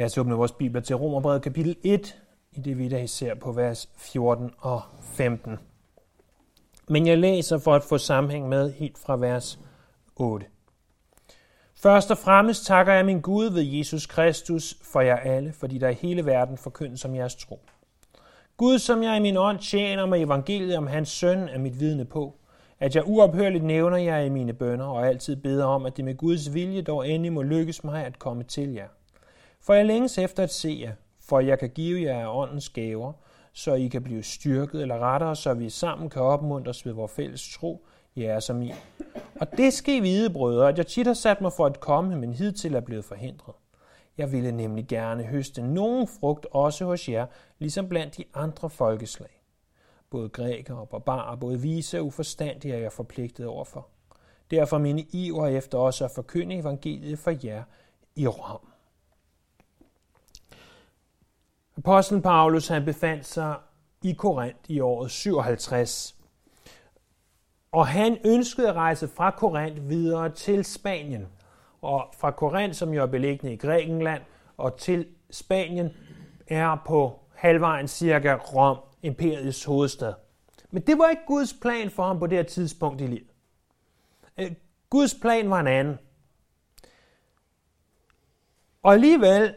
Lad os åbne vores bibler til Romerbrevet kapitel 1, i det vi i dag ser på vers 14 og 15. Men jeg læser for at få sammenhæng med helt fra vers 8. Først og fremmest takker jeg min Gud ved Jesus Kristus for jer alle, fordi der i hele verden forkyndes som jeres tro. Gud, som jeg i min ånd tjener med evangeliet om hans søn, er mit vidne på, at jeg uophørligt nævner jer i mine bønder og altid beder om, at det med Guds vilje dog endelig må lykkes mig at komme til jer. For jeg længes efter at se jer, for jeg kan give jer af åndens gaver, så I kan blive styrket eller rettere, så vi sammen kan opmuntres ved vores fælles tro, jer som I. Og det skal I vide, brødre, at jeg tit har sat mig for at komme, men hidtil er blevet forhindret. Jeg ville nemlig gerne høste nogen frugt også hos jer, ligesom blandt de andre folkeslag. Både grækere og barbarer, både vise og uforstandige er jeg forpligtet overfor. Derfor mine iver efter også at forkynde evangeliet for jer i Rom. Apostlen Paulus han befandt sig i Korinth i året 57. Og han ønskede at rejse fra Korinth videre til Spanien. Og fra Korinth, som jo er beliggende i Grækenland, og til Spanien er på halvvejen cirka Rom, imperiets hovedstad. Men det var ikke Guds plan for ham på det her tidspunkt i livet. Øh, Guds plan var en anden. Og alligevel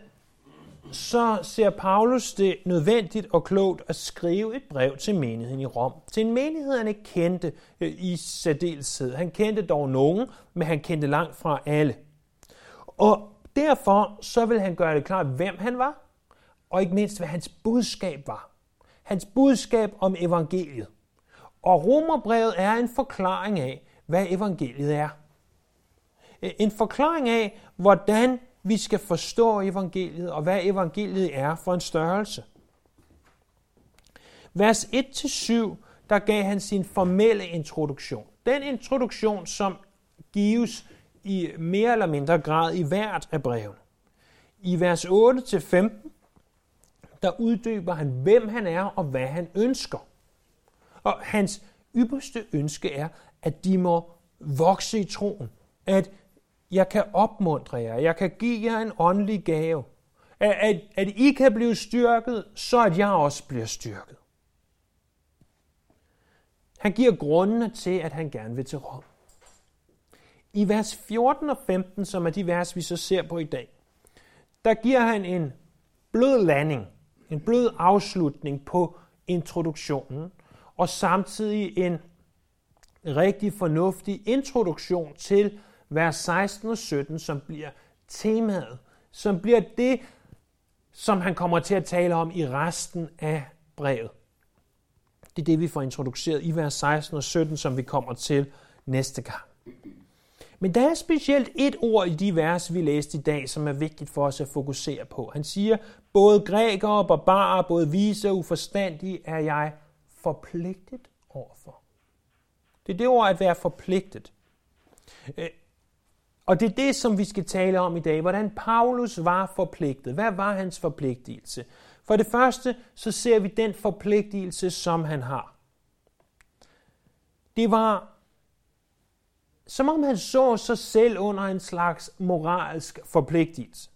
så ser Paulus det nødvendigt og klogt at skrive et brev til menigheden i Rom. Til en menighed, han ikke kendte øh, i særdeleshed. Han kendte dog nogen, men han kendte langt fra alle. Og derfor så vil han gøre det klart, hvem han var, og ikke mindst, hvad hans budskab var. Hans budskab om evangeliet. Og Romerbrevet er en forklaring af, hvad evangeliet er. En forklaring af, hvordan vi skal forstå evangeliet, og hvad evangeliet er for en størrelse. Vers 1-7, der gav han sin formelle introduktion. Den introduktion, som gives i mere eller mindre grad i hvert af brevene. I vers 8-15, der uddyber han, hvem han er og hvad han ønsker. Og hans ypperste ønske er, at de må vokse i troen. At jeg kan opmuntre jer. Jeg kan give jer en åndelig gave. At, at, at I kan blive styrket, så at jeg også bliver styrket. Han giver grundene til, at han gerne vil til Rom. I vers 14 og 15, som er de vers, vi så ser på i dag, der giver han en blød landing, en blød afslutning på introduktionen, og samtidig en rigtig fornuftig introduktion til, vers 16 og 17, som bliver temaet, som bliver det, som han kommer til at tale om i resten af brevet. Det er det, vi får introduceret i vers 16 og 17, som vi kommer til næste gang. Men der er specielt et ord i de vers, vi læste i dag, som er vigtigt for os at fokusere på. Han siger, både grækere og barbarer, både vise og uforstandige, er jeg forpligtet overfor. Det er det ord at være forpligtet. Øh, og det er det, som vi skal tale om i dag. Hvordan Paulus var forpligtet. Hvad var hans forpligtelse? For det første, så ser vi den forpligtelse, som han har. Det var som om han så sig selv under en slags moralsk forpligtelse.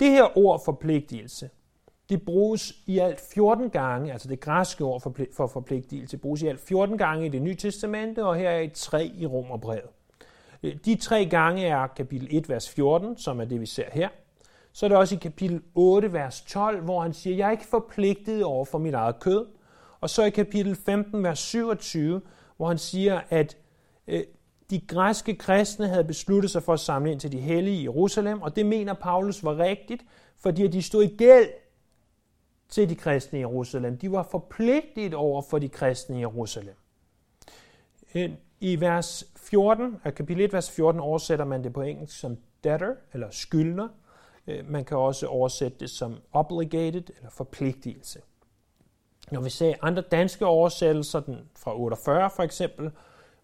Det her ord forpligtelse, det bruges i alt 14 gange, altså det græske ord for forpligtelse, bruges i alt 14 gange i det nye testamente, og her er et 3 i Romerbrevet. Øh, de tre gange er kapitel 1, vers 14, som er det, vi ser her. Så er det også i kapitel 8, vers 12, hvor han siger, jeg er ikke forpligtet over for mit eget kød. Og så i kapitel 15, vers 27, hvor han siger, at øh, de græske kristne havde besluttet sig for at samle ind til de hellige i Jerusalem, og det mener Paulus var rigtigt, fordi de stod i gæld til de kristne i Jerusalem. De var forpligtet over for de kristne i Jerusalem. Øh, i vers 14, af kapitel 1, vers 14, oversætter man det på engelsk som debtor, eller skyldner. Øh, man kan også oversætte det som obligated, eller forpligtelse. Når vi ser andre danske oversættelser, den fra 48 for eksempel,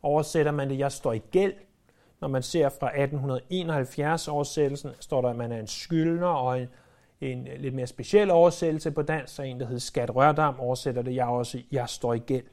oversætter man det, jeg står i gæld. Når man ser fra 1871 oversættelsen, står der, at man er en skyldner, og en, en lidt mere speciel oversættelse på dansk, så en, der hedder Skat Rørdam, oversætter det, jeg også, jeg står i gæld.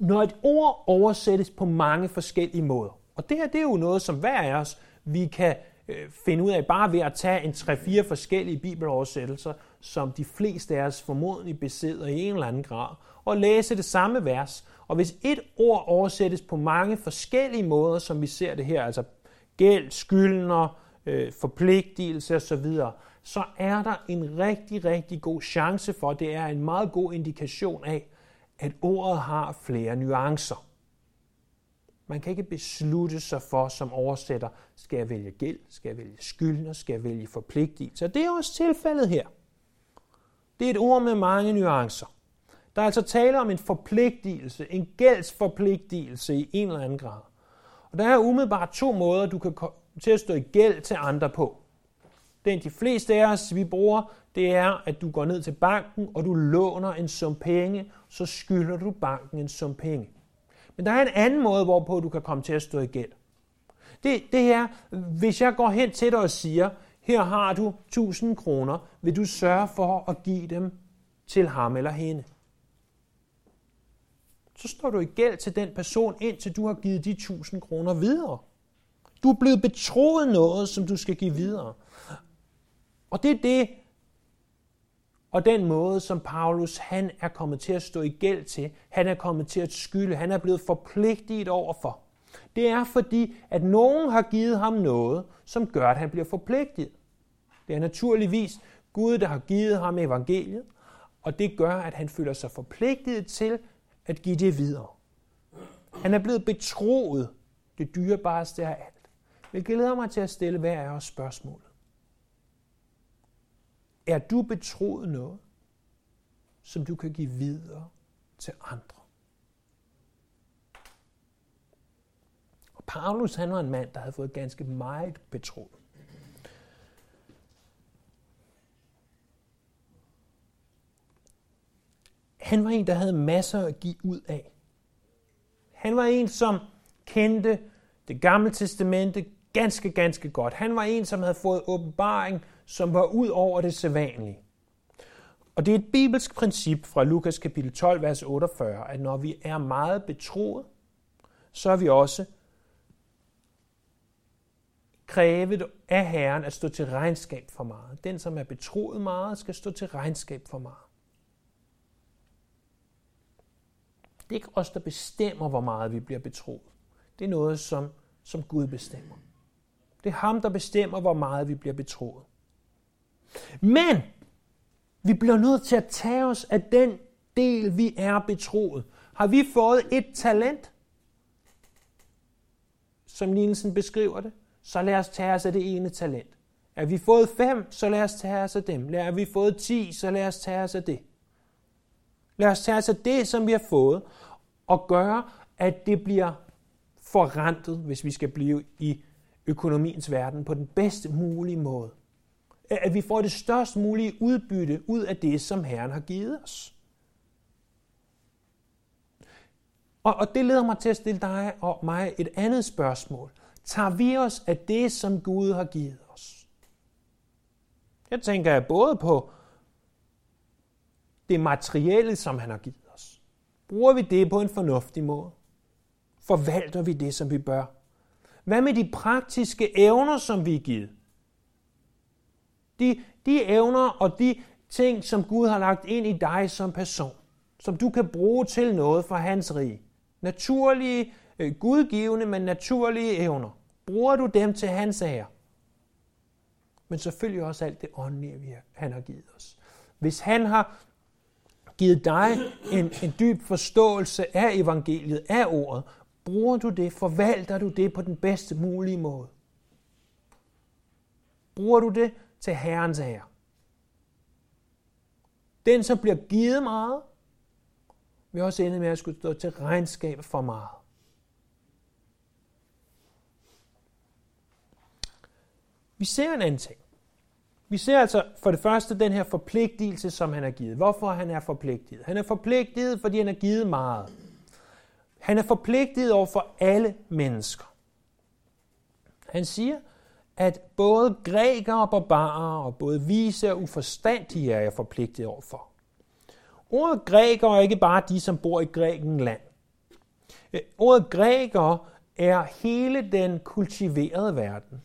Når et ord oversættes på mange forskellige måder, og det her det er jo noget, som hver af os vi kan øh, finde ud af bare ved at tage en 3-4 forskellige bibeloversættelser, som de fleste af os formodentlig besidder i en eller anden grad, og læse det samme vers. Og hvis et ord oversættes på mange forskellige måder, som vi ser det her, altså gæld, skyldner, øh, forpligtelse osv., så er der en rigtig, rigtig god chance for, det er en meget god indikation af, at ordet har flere nuancer. Man kan ikke beslutte sig for som oversætter, skal jeg vælge gæld, skal jeg vælge skyldner, skal jeg vælge forpligtelse. Det er også tilfældet her. Det er et ord med mange nuancer. Der er altså tale om en forpligtelse, en gældsforpligtelse i en eller anden grad. Og der er umiddelbart to måder, du kan komme til at stå i gæld til andre på. Den de fleste af os, vi bruger, det er, at du går ned til banken, og du låner en sum penge, så skylder du banken en sum penge. Men der er en anden måde, hvorpå du kan komme til at stå i gæld. Det, det er, hvis jeg går hen til dig og siger, her har du 1000 kroner, vil du sørge for at give dem til ham eller hende. Så står du i gæld til den person, indtil du har givet de 1000 kroner videre. Du er blevet betroet noget, som du skal give videre. Og det er det, og den måde, som Paulus han er kommet til at stå i gæld til, han er kommet til at skylde, han er blevet forpligtet overfor. Det er fordi, at nogen har givet ham noget, som gør, at han bliver forpligtet. Det er naturligvis Gud, der har givet ham evangeliet, og det gør, at han føler sig forpligtet til at give det videre. Han er blevet betroet det dyrebareste af alt. Jeg glæder mig til at stille hver af os spørgsmålet. Er du betroet noget, som du kan give videre til andre? Og Paulus han var en mand, der havde fået ganske meget betroet. Han var en, der havde masser at give ud af. Han var en, som kendte det gamle testamente ganske, ganske godt. Han var en, som havde fået åbenbaring som var ud over det sædvanlige. Og det er et bibelsk princip fra Lukas kapitel 12, vers 48, at når vi er meget betroet, så er vi også krævet af Herren at stå til regnskab for meget. Den, som er betroet meget, skal stå til regnskab for meget. Det er ikke os, der bestemmer, hvor meget vi bliver betroet. Det er noget, som, som Gud bestemmer. Det er ham, der bestemmer, hvor meget vi bliver betroet. Men vi bliver nødt til at tage os af den del, vi er betroet. Har vi fået et talent, som Nielsen beskriver det, så lad os tage os af det ene talent. Er vi fået fem, så lad os tage os af dem. Er vi fået ti, så lad os tage os af det. Lad os tage os af det, som vi har fået, og gøre, at det bliver forrentet, hvis vi skal blive i økonomiens verden, på den bedste mulige måde at vi får det størst mulige udbytte ud af det, som Herren har givet os. Og, og det leder mig til at stille dig og mig et andet spørgsmål. Tager vi os af det, som Gud har givet os? Jeg tænker både på det materielle, som han har givet os. Bruger vi det på en fornuftig måde? Forvalter vi det, som vi bør? Hvad med de praktiske evner, som vi er givet? De, de evner og de ting, som Gud har lagt ind i dig som person, som du kan bruge til noget for hans rige. Naturlige, øh, gudgivende, men naturlige evner. Bruger du dem til hans ære? Men selvfølgelig også alt det åndelige, han har givet os. Hvis han har givet dig en, en dyb forståelse af evangeliet, af ordet, bruger du det, forvalter du det på den bedste mulige måde? Bruger du det til Herrens ære. Den, som bliver givet meget, vil også ende med at skulle stå til regnskab for meget. Vi ser en anden ting. Vi ser altså for det første den her forpligtelse, som han har givet. Hvorfor han er forpligtet? Han er forpligtet, fordi han har givet meget. Han er forpligtet over for alle mennesker. Han siger, at både grækere og barbarer, og både vise og uforstandige er jeg forpligtet overfor. Ordet grækere er ikke bare de, som bor i Grækenland. Øh, ordet grækere er hele den kultiverede verden.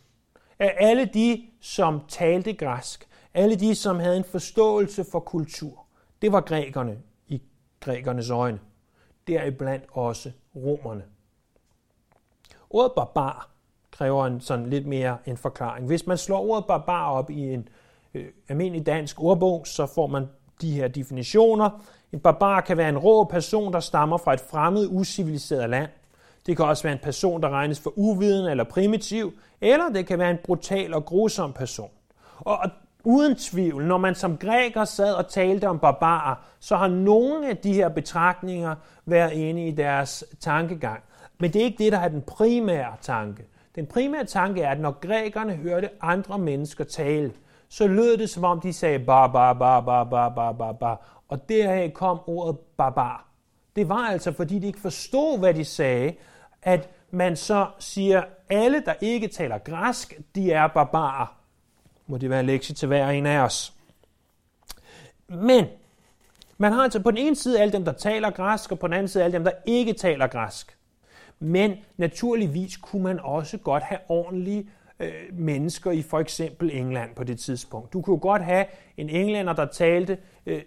Er alle de, som talte græsk, alle de, som havde en forståelse for kultur, det var grækerne i grækernes øjne. Deriblandt også romerne. Ordet barbar kræver en sådan lidt mere en forklaring. Hvis man slår ordet barbar op i en øh, almindelig dansk ordbog, så får man de her definitioner. En barbar kan være en rå person, der stammer fra et fremmed, usiviliseret land. Det kan også være en person, der regnes for uviden eller primitiv, eller det kan være en brutal og grusom person. Og uden tvivl, når man som græker sad og talte om barbarer, så har nogle af de her betragtninger været inde i deres tankegang. Men det er ikke det, der er den primære tanke. Den primære tanke er, at når grækerne hørte andre mennesker tale, så lød det som om de sagde bar, bar, bar, bar, bar, bar, bar, bar. Og deraf kom ordet barbar. Det var altså, fordi de ikke forstod, hvad de sagde, at man så siger, alle, der ikke taler græsk, de er barbarer. Må det være en lektie til hver en af os. Men man har altså på den ene side alle dem, der taler græsk, og på den anden side alle dem, der ikke taler græsk. Men naturligvis kunne man også godt have ordentlige øh, mennesker i for eksempel England på det tidspunkt. Du kunne godt have en englænder, der talte øh,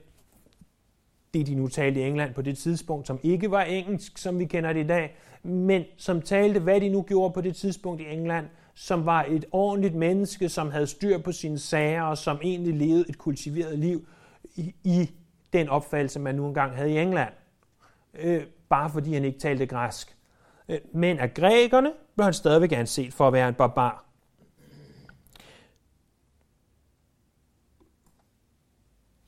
det, de nu talte i England på det tidspunkt, som ikke var engelsk, som vi kender det i dag, men som talte, hvad de nu gjorde på det tidspunkt i England, som var et ordentligt menneske, som havde styr på sine sager, og som egentlig levede et kultiveret liv i, i den opfattelse, man nu engang havde i England. Øh, bare fordi han ikke talte græsk. Øh, men af grækerne blev han stadigvæk anset for at være en barbar.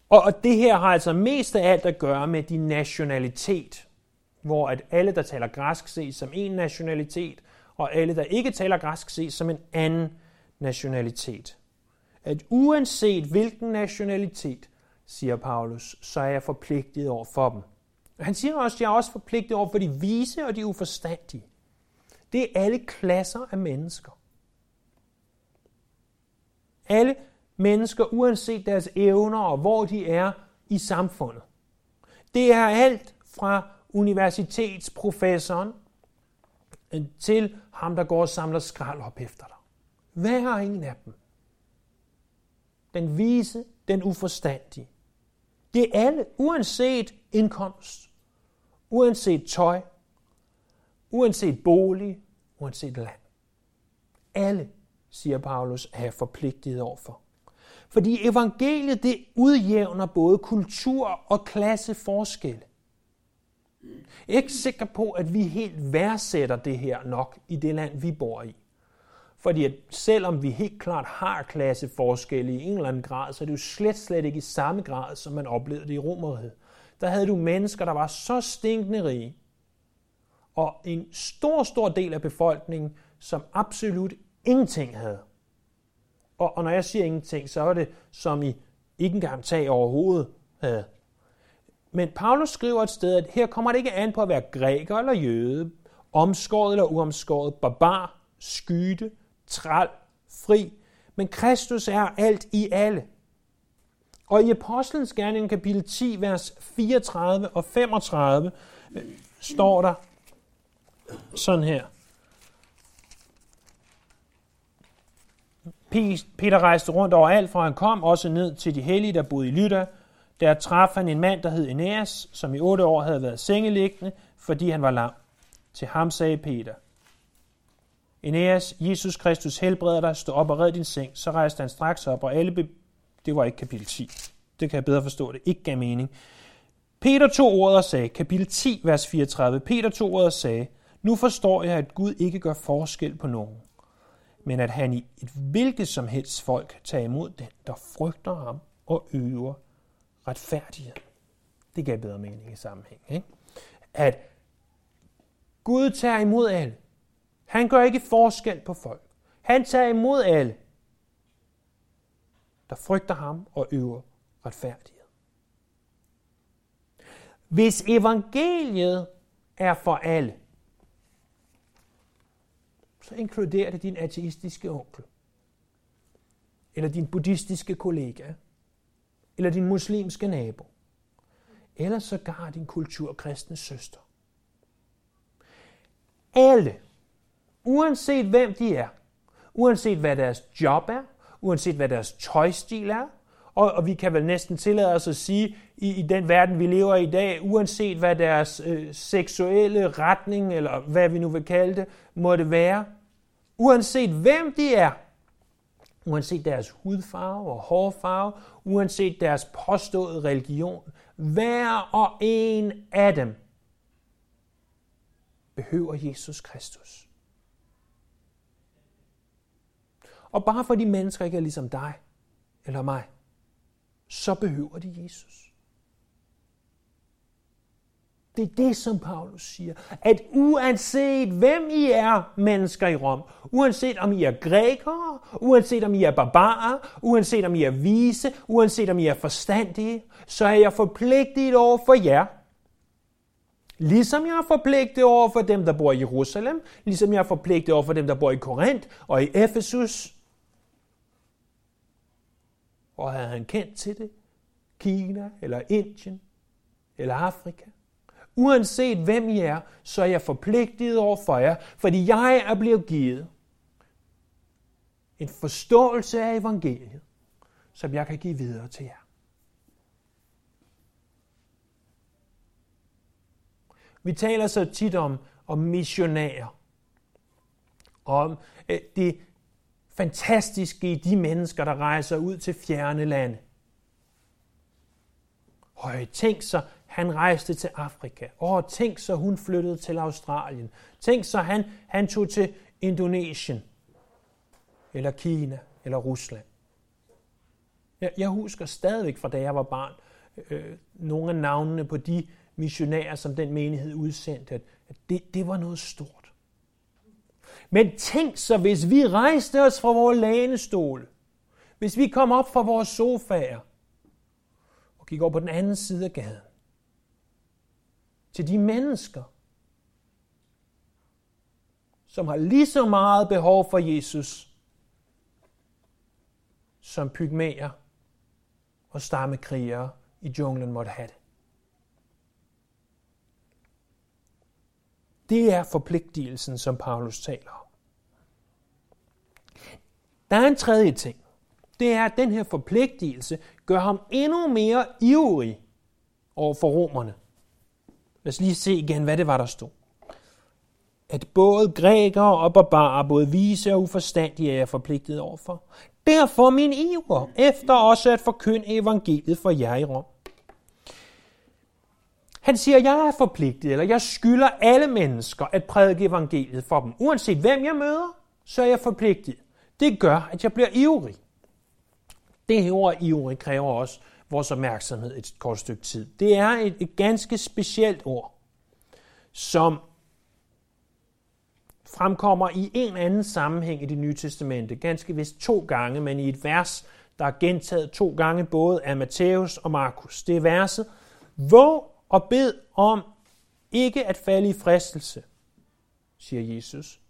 Og det her har altså mest af alt at gøre med din nationalitet, hvor at alle, der taler græsk, ses som en nationalitet, og alle, der ikke taler græsk, ses som en anden nationalitet. At uanset hvilken nationalitet, siger Paulus, så er jeg forpligtet over for dem. Han siger også, at jeg er også forpligtet over for de vise og de uforstandige. Det er alle klasser af mennesker. Alle mennesker, uanset deres evner og hvor de er i samfundet. Det er alt fra universitetsprofessoren øh, til ham, der går og samler skrald op efter dig. Hvad har ingen af dem? Den vise, den uforstandige. Det er alle, uanset indkomst, uanset tøj, uanset bolig, uanset land. Alle, siger Paulus, er forpligtet overfor. Fordi evangeliet det udjævner både kultur og klasseforskelle. Jeg er ikke sikker på, at vi helt værdsætter det her nok i det land, vi bor i. Fordi at selvom vi helt klart har klasseforskelle i en eller anden grad, så er det jo slet, slet ikke i samme grad, som man oplevede det i Romeriet. Der havde du mennesker, der var så stinkende rige, og en stor, stor del af befolkningen, som absolut ingenting havde. Og, og når jeg siger ingenting, så er det som i ikke engang tag overhovedet havde. Men Paulus skriver et sted, at her kommer det ikke an på at være græker eller jøde, omskåret eller uomskåret, barbar, skyde, træl, fri, men Kristus er alt i alle. Og i Apostlenes Gerning kapitel 10, vers 34 og 35, øh, står der sådan her. Peter rejste rundt over alt, fra han kom, også ned til de hellige, der boede i Lydda. Der traf han en mand, der hed Eneas, som i otte år havde været sengeliggende, fordi han var lam. Til ham sagde Peter, Eneas, Jesus Kristus helbreder dig, stå op og red din seng. Så rejste han straks op, og alle. Det var ikke kapitel 10. Det kan jeg bedre forstå, det ikke gav mening. Peter tog ordet og sagde, kapitel 10, vers 34, Peter tog ordet og sagde, nu forstår jeg, at Gud ikke gør forskel på nogen men at han i et hvilket som helst folk tager imod den, der frygter ham og øver retfærdighed. Det gav bedre mening i sammenhæng. Ikke? At Gud tager imod alle. Han gør ikke forskel på folk. Han tager imod alle, der frygter ham og øver retfærdighed. Hvis evangeliet er for alle, så inkluderer det din ateistiske onkel, eller din buddhistiske kollega, eller din muslimske nabo, eller sågar din kulturkristne søster. Alle, uanset hvem de er, uanset hvad deres job er, uanset hvad deres tøjstil er, og, og vi kan vel næsten tillade os at sige, i, i den verden, vi lever i i dag, uanset hvad deres øh, seksuelle retning, eller hvad vi nu vil kalde det, må det være, uanset hvem de er, uanset deres hudfarve og hårfarve, uanset deres påståede religion, hver og en af dem behøver Jesus Kristus. Og bare for de mennesker ikke er ligesom dig eller mig, så behøver de Jesus. Det er det, som Paulus siger. At uanset hvem I er mennesker i Rom, uanset om I er grækere, uanset om I er barbarer, uanset om I er vise, uanset om I er forstandige, så er jeg forpligtet over for jer. Ligesom jeg er forpligtet over for dem, der bor i Jerusalem, ligesom jeg er forpligtet over for dem, der bor i Korinth og i Efesus. Og havde han kendt til det? Kina eller Indien eller Afrika? Uanset hvem I er, så er jeg forpligtet over for jer, fordi jeg er blevet givet en forståelse af evangeliet, som jeg kan give videre til jer. Vi taler så tit om, om missionærer, om øh, det fantastiske i de mennesker, der rejser ud til fjerne lande. Og tænk så, han rejste til Afrika. Og tænk så, hun flyttede til Australien. Tænk så, han, han tog til Indonesien, eller Kina, eller Rusland. Jeg, jeg husker stadigvæk fra da jeg var barn, øh, nogle af navnene på de missionærer, som den menighed udsendte, at, at det, det var noget stort. Men tænk så, hvis vi rejste os fra vores lænestol, hvis vi kom op fra vores sofaer, og gik over på den anden side af gaden, til de mennesker, som har lige så meget behov for Jesus, som pygmæer og stammekrigere i junglen måtte have det. Det er forpligtelsen, som Paulus taler om. Der er en tredje ting. Det er, at den her forpligtelse gør ham endnu mere ivrig over for romerne. Lad os lige se igen, hvad det var, der stod. At både grækere og barbarer, både vise og uforstandige, er jeg forpligtet overfor. Derfor min iver, efter også at forkynde evangeliet for jer i Rom. Han siger, jeg er forpligtet, eller jeg skylder alle mennesker at prædike evangeliet for dem. Uanset hvem jeg møder, så er jeg forpligtet. Det gør, at jeg bliver ivrig. Det her ord ivrig kræver også vores opmærksomhed et kort stykke tid. Det er et, et ganske specielt ord, som fremkommer i en anden sammenhæng i det nye testamente, ganske vist to gange, men i et vers, der er gentaget to gange både af Matthæus og Markus. Det er verset, hvor og bed om ikke at falde i fristelse, siger Jesus,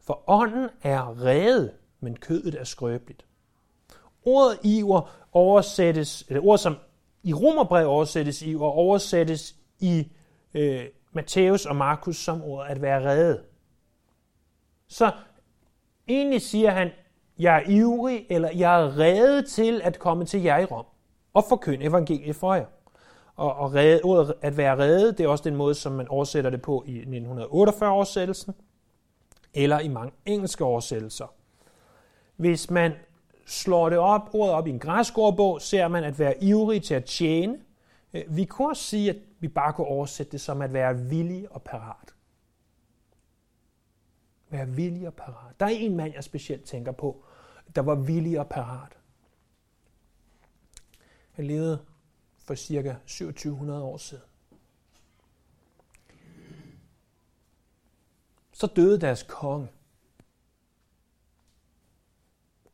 for ånden er rede, men kødet er skrøbeligt. Ordet iver oversættes, eller ord som i Romerbrev oversættes i, og oversættes i øh, Matthæus og Markus som ordet at være reddet. Så egentlig siger han, jeg er ivrig, eller jeg er reddet til at komme til jer i Rom og forkynde evangeliet for jer. Og, og redde, ordet at være reddet, det er også den måde, som man oversætter det på i 1948-oversættelsen, eller i mange engelske oversættelser. Hvis man slår det op, ordet op i en græsk ordbog, ser man at være ivrig til at tjene. Øh, vi kunne også sige, at vi bare kunne oversætte det som at være villig og parat. Være villig og parat. Der er en mand, jeg specielt tænker på, der var villig og parat. Han levede for cirka 2700 år siden. Så døde deres konge.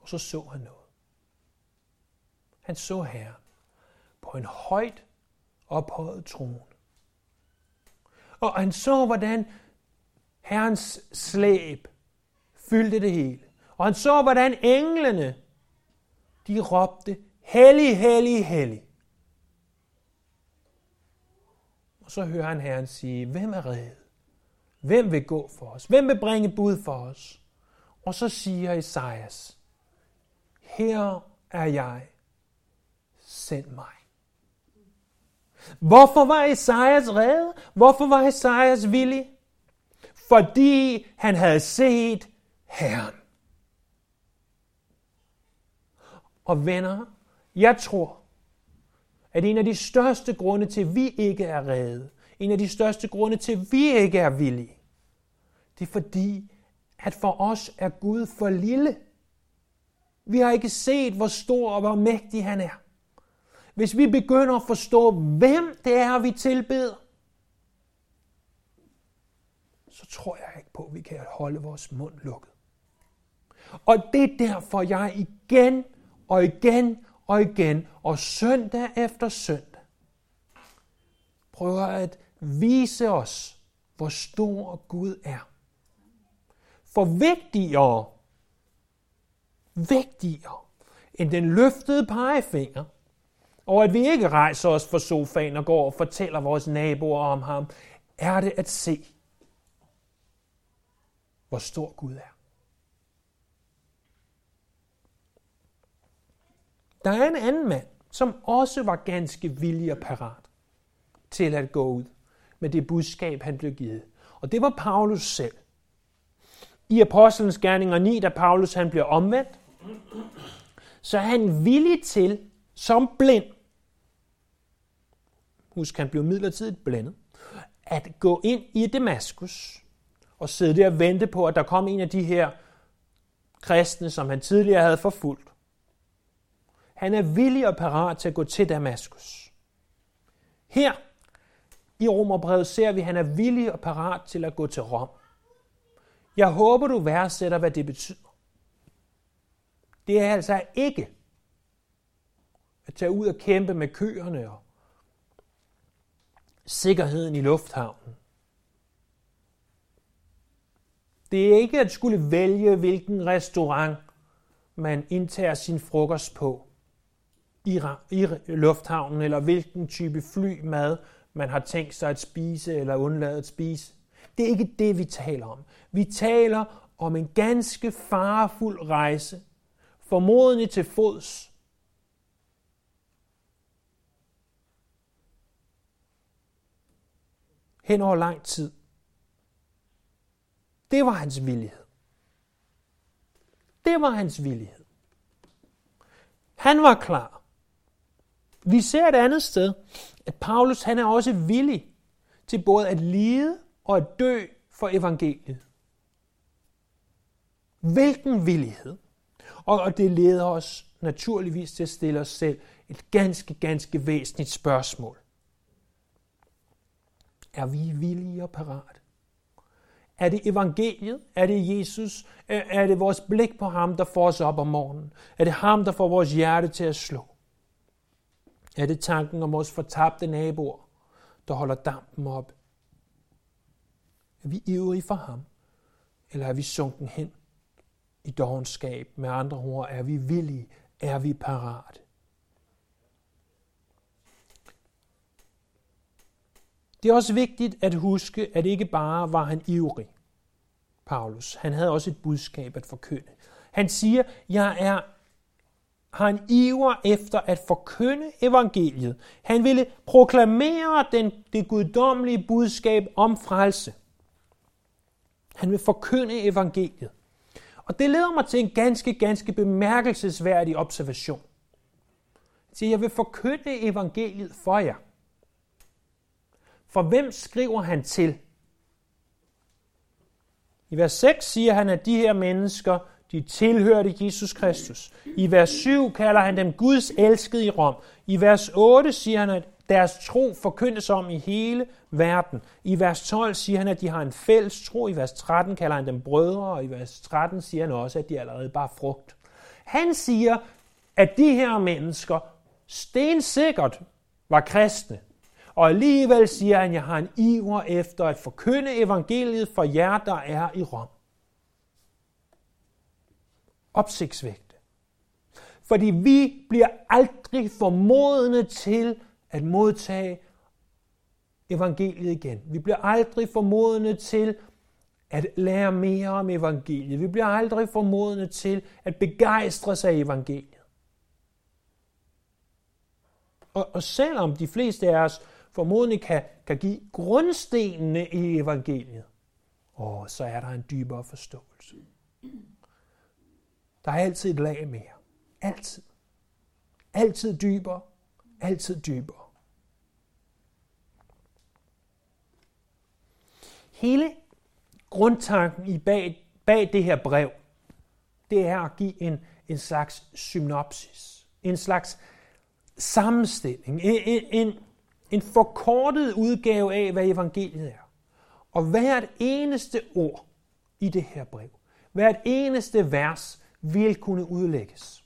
Og så så han noget. Han så her på en højt ophøjet trone. Og han så, hvordan Herrens slæb fyldte det hele. Og han så, hvordan englene, de råbte, hellig, hellig, hellig. Og så hører han Herren sige, hvem er reddet? Hvem vil gå for os? Hvem vil bringe bud for os? Og så siger Esajas, her er jeg, send mig. Hvorfor var Esajas reddet? Hvorfor var Esajas villig? Fordi han havde set Herren. Og venner, jeg tror, at en af de største grunde til, at vi ikke er reddet, en af de største grunde til, at vi ikke er villige, det er fordi, at for os er Gud for lille. Vi har ikke set, hvor stor og hvor mægtig han er. Hvis vi begynder at forstå, hvem det er, vi tilbeder, så tror jeg ikke på, at vi kan holde vores mund lukket. Og det er derfor, jeg igen og igen og igen og søndag efter søndag prøver at vise os, hvor stor Gud er. For vigtigere, vigtigere end den løftede pegefinger, og at vi ikke rejser os fra sofaen og går og fortæller vores naboer om ham, er det at se, hvor stor Gud er. Der er en anden mand, som også var ganske villig og parat til at gå ud med det budskab, han blev givet. Og det var Paulus selv. I Apostlenes Gerninger 9, da Paulus han bliver omvendt, så er han villig til, som blind, husk han blev midlertidigt blændet, at gå ind i Damaskus og sidde der og vente på, at der kom en af de her kristne, som han tidligere havde forfulgt. Han er villig og parat til at gå til Damaskus. Her i Romerbrevet ser vi, at han er villig og parat til at gå til Rom. Jeg håber, du værdsætter, hvad det betyder. Det er altså ikke at tage ud og kæmpe med køerne og sikkerheden i lufthavnen. Det er ikke at skulle vælge, hvilken restaurant man indtager sin frokost på i, i lufthavnen, eller hvilken type flymad man har tænkt sig at spise eller undlade at spise. Det er ikke det, vi taler om. Vi taler om en ganske farefuld rejse, formodentlig til fods. Hen over lang tid. Det var hans villighed. Det var hans villighed. Han var klar. Vi ser et andet sted, at Paulus han er også villig til både at lide og at dø for evangeliet. Hvilken villighed? Og det leder os naturligvis til at stille os selv et ganske, ganske væsentligt spørgsmål. Er vi villige og parat? Er det evangeliet? Er det Jesus? Er det vores blik på ham, der får os op om morgenen? Er det ham, der får vores hjerte til at slå? Er det tanken om vores fortabte naboer, der holder dampen op? Er vi ivrige for ham? Eller er vi sunken hen i dogenskab? Med andre ord, er vi villige? Er vi parat? Det er også vigtigt at huske, at ikke bare var han ivrig, Paulus. Han havde også et budskab at forkynde. Han siger, jeg er har en iver efter at forkynde evangeliet. Han ville proklamere den, det guddommelige budskab om frelse. Han vil forkynde evangeliet. Og det leder mig til en ganske, ganske bemærkelsesværdig observation. Så jeg vil forkynde evangeliet for jer. For hvem skriver han til? I vers 6 siger han, at de her mennesker, de tilhørte Jesus Kristus. I vers 7 kalder han dem Guds elskede i Rom. I vers 8 siger han, at deres tro forkyndes om i hele verden. I vers 12 siger han, at de har en fælles tro. I vers 13 kalder han dem brødre, og i vers 13 siger han også, at de allerede bare frugt. Han siger, at de her mennesker stensikkert var kristne. Og alligevel siger han, at jeg har en iver efter at forkynde evangeliet for jer, der er i Rom opsigtsvægte. Fordi vi bliver aldrig formodende til at modtage evangeliet igen. Vi bliver aldrig formodende til at lære mere om evangeliet. Vi bliver aldrig formodende til at begejstre sig af evangeliet. Og, og selvom de fleste af os formodentlig kan, kan give grundstenene i evangeliet, åh, så er der en dybere forståelse. Der er altid et lag mere. Altid. Altid dybere. Altid dybere. Hele grundtanken i bag, bag det her brev, det er at give en, en slags synopsis. En slags sammenstilling. En, en, en, en forkortet udgave af, hvad evangeliet er. Og hvert eneste ord i det her brev, hvert eneste vers, vil kunne udlægges.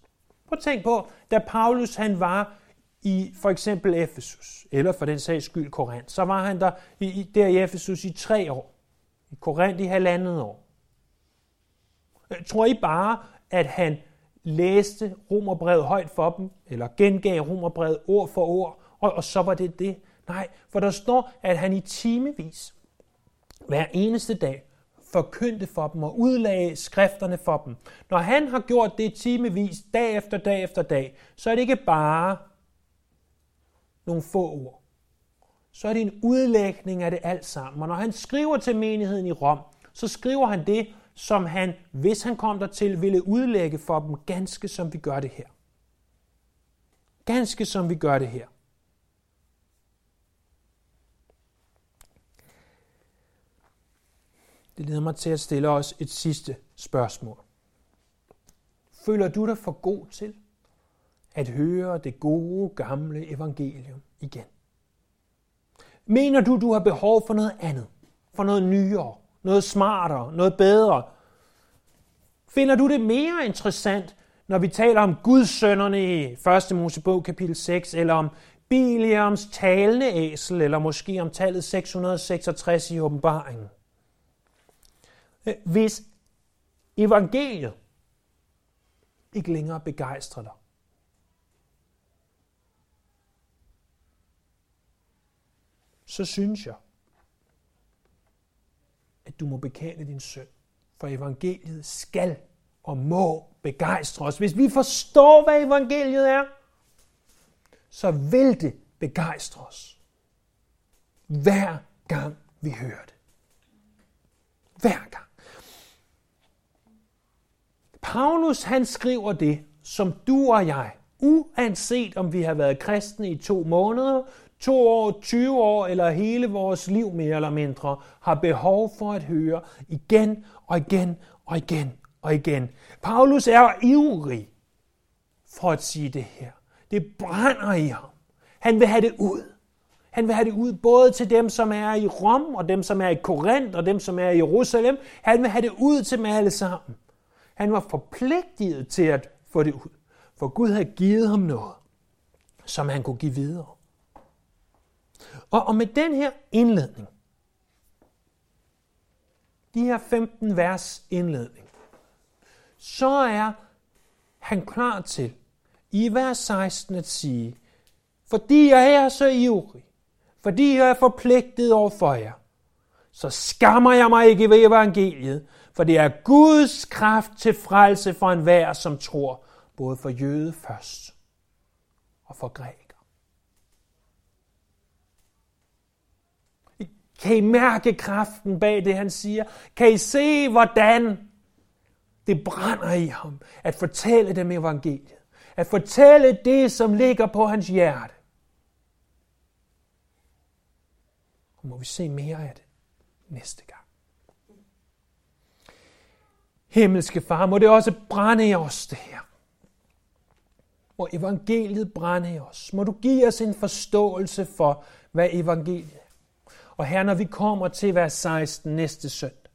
Prøv at tænk på, da Paulus han var i for eksempel Efesus, eller for den sags skyld Korinth, så var han der, i, der i Efesus i tre år. I Korinth i halvandet år. Øh, tror I bare, at han læste romerbrevet højt for dem, eller gengav romerbrevet ord for ord, og, og så var det det? Nej, for der står, at han i timevis, hver eneste dag, forkyndte for dem og udlagde skrifterne for dem. Når han har gjort det timevis, dag efter dag efter dag, så er det ikke bare nogle få ord. Så er det en udlægning af det alt sammen. Og når han skriver til menigheden i Rom, så skriver han det, som han, hvis han kom dertil, ville udlægge for dem, ganske som vi gør det her. Ganske som vi gør det her. Det leder mig til at stille os et sidste spørgsmål. Føler du dig for god til at høre det gode gamle evangelium igen? Mener du, du har behov for noget andet? For noget nyere? Noget smartere? Noget bedre? Finder du det mere interessant, når vi taler om Guds sønnerne i 1. Mosebog kapitel 6, eller om Biliams talende æsel, eller måske om tallet 666 i åbenbaringen? Hvis evangeliet ikke længere begejstrer dig, så synes jeg, at du må bekende din søn. For evangeliet skal og må begejstre os. Hvis vi forstår, hvad evangeliet er, så vil det begejstre os. Hver gang vi hører det. Hver gang. Paulus han skriver det, som du og jeg, uanset om vi har været kristne i to måneder, to år, 20 år eller hele vores liv mere eller mindre, har behov for at høre igen og igen og igen og igen. Paulus er ivrig for at sige det her. Det brænder i ham. Han vil have det ud. Han vil have det ud både til dem, som er i Rom, og dem, som er i Korinth, og dem, som er i Jerusalem. Han vil have det ud til dem alle sammen. Han var forpligtet til at få det ud. For Gud havde givet ham noget, som han kunne give videre. Og, og med den her indledning, de her 15 vers indledning, så er han klar til i vers 16 at sige, fordi jeg er så ivrig, fordi jeg er forpligtet over for jer, så skammer jeg mig ikke ved evangeliet, for det er Guds kraft til frelse for enhver, som tror, både for jøde først og for græker. Kan I mærke kraften bag det, han siger? Kan I se, hvordan det brænder i ham at fortælle dem evangeliet? At fortælle det, som ligger på hans hjerte. Og må vi se mere af det næste gang. Himmelske far, må det også brænde i os det her. Må evangeliet brænde i os. Må du give os en forståelse for, hvad evangeliet er. Og her, når vi kommer til vers 16 næste søndag,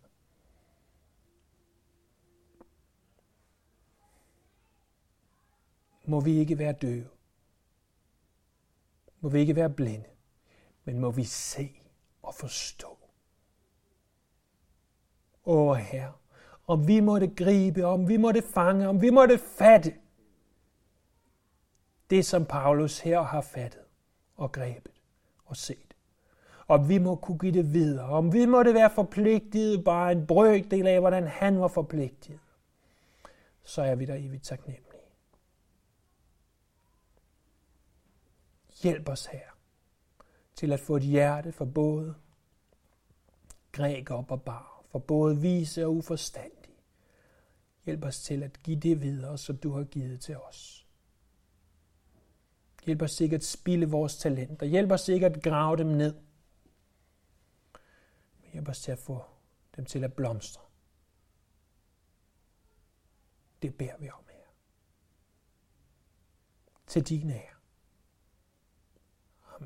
må vi ikke være døve. Må vi ikke være blinde, men må vi se og forstå. Åh Herre, om vi måtte gribe, om vi måtte fange, om vi måtte fatte det, som Paulus her har fattet og grebet og set. og vi må kunne give det videre. Om vi måtte være forpligtet bare en brøkdel af, hvordan han var forpligtet, så er vi der evigt taknemmelige. Hjælp os her til at få et hjerte for både græker og barbar, for både vise og uforstandige. Hjælp os til at give det videre, som du har givet til os. Hjælp os ikke at spille vores talenter. Hjælp os ikke at grave dem ned. Men hjælp os til at få dem til at blomstre. Det beder vi om her. Til dine ære.